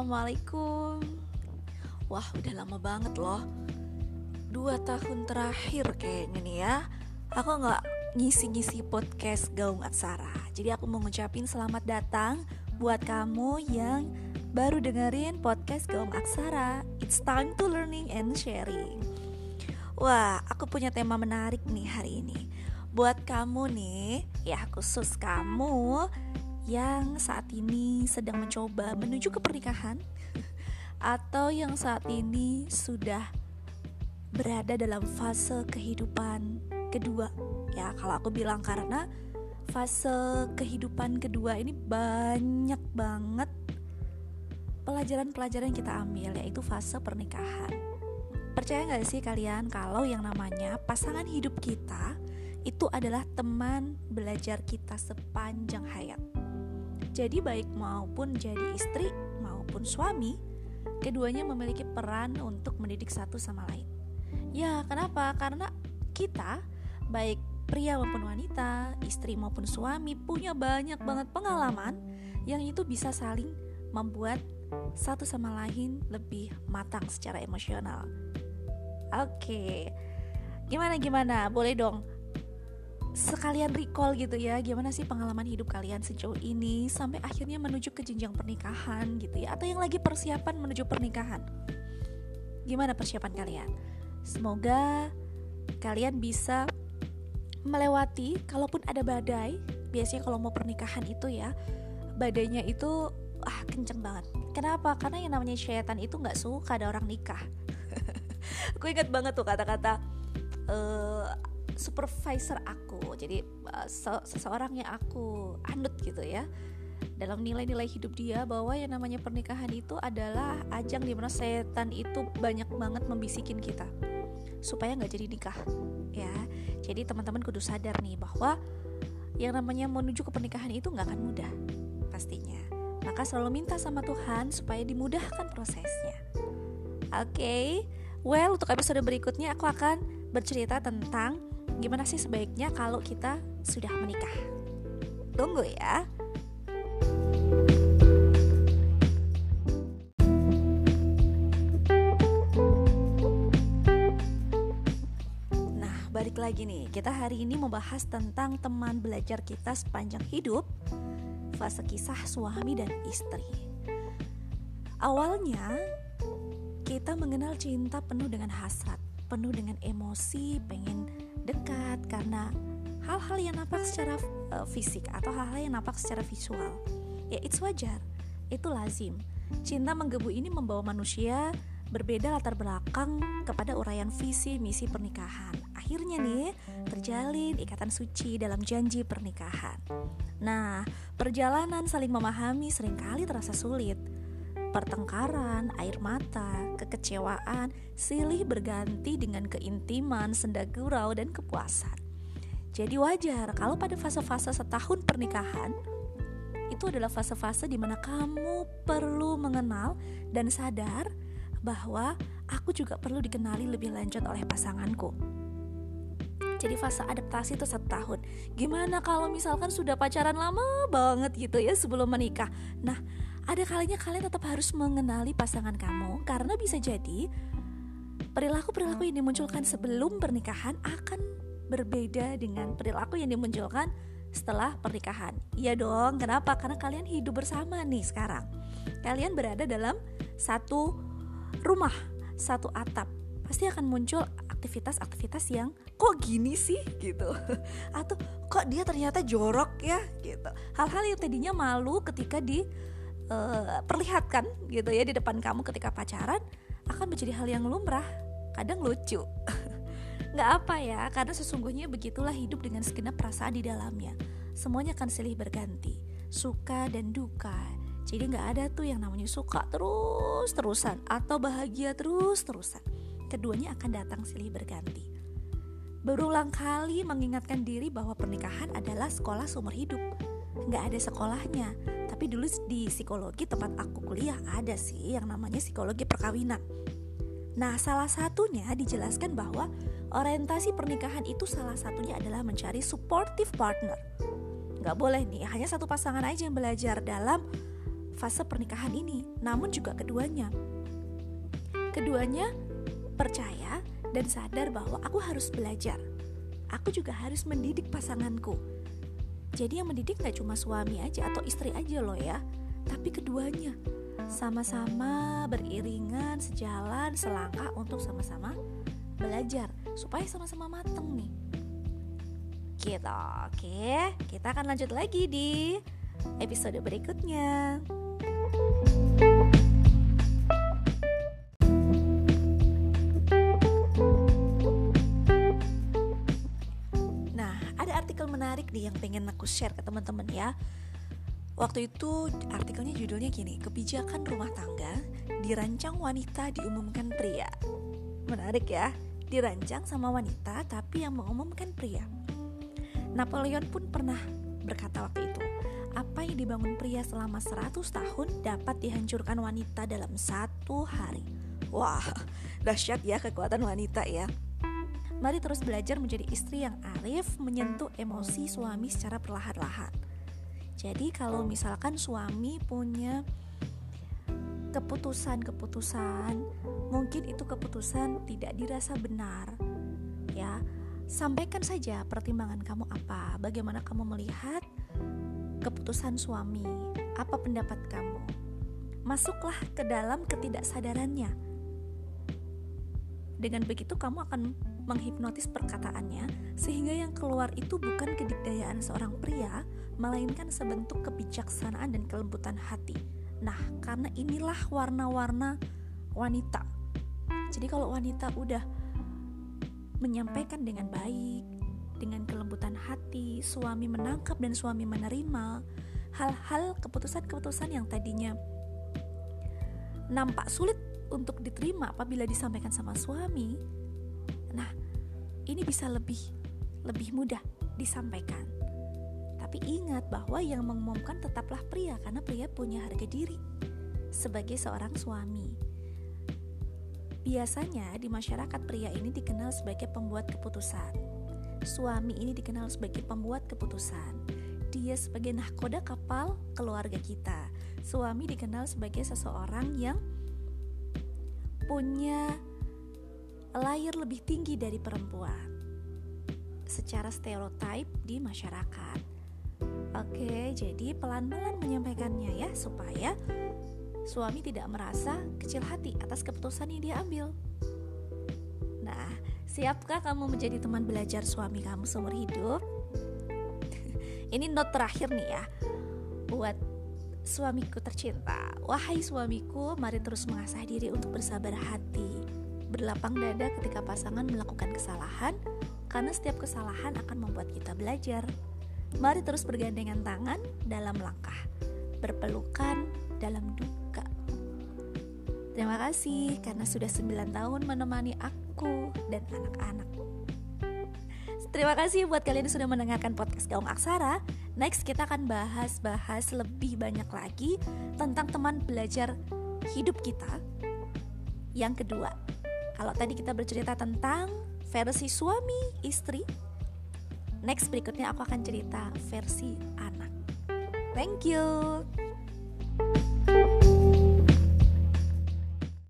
Assalamualaikum. Wah udah lama banget loh. Dua tahun terakhir kayaknya nih ya. Aku gak ngisi-ngisi podcast Gaung Aksara. Jadi aku mau ngucapin selamat datang Buat kamu yang baru dengerin podcast Gaung Aksara. It's time to learning and sharing. Wah aku punya tema menarik nih hari ini. Buat kamu nih, ya khusus kamu yang saat ini sedang mencoba menuju ke pernikahan atau yang saat ini sudah berada dalam fase kehidupan kedua. Ya kalau aku bilang karena fase kehidupan kedua ini banyak banget pelajaran-pelajaran yang kita ambil yaitu fase pernikahan. Percaya nggak sih kalian kalau yang namanya pasangan hidup kita itu adalah teman belajar kita sepanjang hayat jadi baik maupun jadi istri maupun suami, keduanya memiliki peran untuk mendidik satu sama lain. Ya, kenapa? Karena kita baik pria maupun wanita, istri maupun suami punya banyak banget pengalaman yang itu bisa saling membuat satu sama lain lebih matang secara emosional. Oke. Gimana gimana? Boleh dong sekalian recall gitu ya gimana sih pengalaman hidup kalian sejauh ini sampai akhirnya menuju ke jenjang pernikahan gitu ya? Atau yang lagi persiapan menuju pernikahan? Gimana persiapan kalian? Semoga kalian bisa melewati kalaupun ada badai biasanya kalau mau pernikahan itu ya badainya itu ah kenceng banget. Kenapa? Karena yang namanya syaitan itu nggak suka ada orang nikah. Aku ingat banget tuh kata-kata uh, supervisor aku. Jadi uh, seseorang yang aku anut gitu ya. Dalam nilai-nilai hidup dia bahwa yang namanya pernikahan itu adalah ajang di mana setan itu banyak banget membisikin kita. Supaya nggak jadi nikah ya. Jadi teman-teman kudu sadar nih bahwa yang namanya menuju ke pernikahan itu nggak akan mudah pastinya. Maka selalu minta sama Tuhan supaya dimudahkan prosesnya. Oke? Okay? well untuk episode berikutnya aku akan bercerita tentang gimana sih sebaiknya kalau kita sudah menikah? Tunggu ya. Nah, balik lagi nih. Kita hari ini membahas tentang teman belajar kita sepanjang hidup, fase kisah suami dan istri. Awalnya, kita mengenal cinta penuh dengan hasrat, penuh dengan emosi, pengen dekat karena hal-hal yang nampak secara uh, fisik atau hal-hal yang nampak secara visual. Ya, it's wajar. Itu lazim. Cinta menggebu ini membawa manusia berbeda latar belakang kepada uraian visi misi pernikahan. Akhirnya nih, terjalin ikatan suci dalam janji pernikahan. Nah, perjalanan saling memahami sering kali terasa sulit pertengkaran, air mata, kekecewaan silih berganti dengan keintiman, senda gurau, dan kepuasan. Jadi wajar kalau pada fase-fase setahun pernikahan itu adalah fase-fase di mana kamu perlu mengenal dan sadar bahwa aku juga perlu dikenali lebih lanjut oleh pasanganku. Jadi fase adaptasi itu satu tahun. Gimana kalau misalkan sudah pacaran lama banget gitu ya sebelum menikah? Nah, ada kalinya kalian tetap harus mengenali pasangan kamu karena bisa jadi perilaku-perilaku yang dimunculkan sebelum pernikahan akan berbeda dengan perilaku yang dimunculkan setelah pernikahan. Iya dong, kenapa? Karena kalian hidup bersama nih sekarang. Kalian berada dalam satu rumah, satu atap. Pasti akan muncul aktivitas-aktivitas yang kok gini sih gitu. Atau kok dia ternyata jorok ya gitu. Hal-hal yang tadinya malu ketika di uh, perlihatkan gitu ya di depan kamu ketika pacaran akan menjadi hal yang lumrah kadang lucu. Nggak apa ya karena sesungguhnya begitulah hidup dengan segenap perasaan di dalamnya. Semuanya akan silih berganti suka dan duka. Jadi nggak ada tuh yang namanya suka terus terusan atau bahagia terus terusan keduanya akan datang silih berganti. Berulang kali mengingatkan diri bahwa pernikahan adalah sekolah seumur hidup. Nggak ada sekolahnya tapi dulu di psikologi tempat aku kuliah ada sih yang namanya psikologi perkawinan nah salah satunya dijelaskan bahwa orientasi pernikahan itu salah satunya adalah mencari supportive partner nggak boleh nih hanya satu pasangan aja yang belajar dalam fase pernikahan ini, namun juga keduanya. Keduanya percaya dan sadar bahwa aku harus belajar. Aku juga harus mendidik pasanganku. Jadi yang mendidik gak cuma suami aja atau istri aja loh ya, tapi keduanya sama-sama beriringan sejalan selangkah untuk sama-sama belajar supaya sama-sama mateng nih. Gitu, oke. Kita akan lanjut lagi di episode berikutnya. Aku share ke teman-teman ya. Waktu itu artikelnya judulnya gini, kebijakan rumah tangga dirancang wanita diumumkan pria. Menarik ya, dirancang sama wanita tapi yang mengumumkan pria. Napoleon pun pernah berkata waktu itu, apa yang dibangun pria selama 100 tahun dapat dihancurkan wanita dalam satu hari. Wah, dahsyat ya kekuatan wanita ya. Mari terus belajar menjadi istri yang arif, menyentuh emosi suami secara perlahan-lahan. Jadi kalau misalkan suami punya keputusan-keputusan, mungkin itu keputusan tidak dirasa benar, ya sampaikan saja pertimbangan kamu apa, bagaimana kamu melihat keputusan suami, apa pendapat kamu. Masuklah ke dalam ketidaksadarannya. Dengan begitu kamu akan menghipnotis perkataannya sehingga yang keluar itu bukan kedikdayaan seorang pria, melainkan sebentuk kebijaksanaan dan kelembutan hati. Nah, karena inilah warna-warna wanita. Jadi kalau wanita udah menyampaikan dengan baik, dengan kelembutan hati, suami menangkap dan suami menerima hal-hal keputusan-keputusan yang tadinya nampak sulit untuk diterima apabila disampaikan sama suami. Nah, ini bisa lebih lebih mudah disampaikan. Tapi ingat bahwa yang mengumumkan tetaplah pria karena pria punya harga diri sebagai seorang suami. Biasanya di masyarakat pria ini dikenal sebagai pembuat keputusan suami ini dikenal sebagai pembuat keputusan. Dia sebagai nahkoda kapal keluarga kita. Suami dikenal sebagai seseorang yang punya layar lebih tinggi dari perempuan secara stereotip di masyarakat. Oke, jadi pelan-pelan menyampaikannya ya supaya suami tidak merasa kecil hati atas keputusan yang dia ambil. Nah, Siapkah kamu menjadi teman belajar suami kamu seumur hidup? Ini not terakhir nih ya Buat suamiku tercinta Wahai suamiku, mari terus mengasah diri untuk bersabar hati Berlapang dada ketika pasangan melakukan kesalahan Karena setiap kesalahan akan membuat kita belajar Mari terus bergandengan tangan dalam langkah Berpelukan dalam duka Terima kasih karena sudah 9 tahun menemani aku dan anak-anak. Terima kasih buat kalian yang sudah mendengarkan podcast Gaung Aksara. Next kita akan bahas-bahas lebih banyak lagi tentang teman belajar hidup kita. Yang kedua, kalau tadi kita bercerita tentang versi suami istri, next berikutnya aku akan cerita versi anak. Thank you.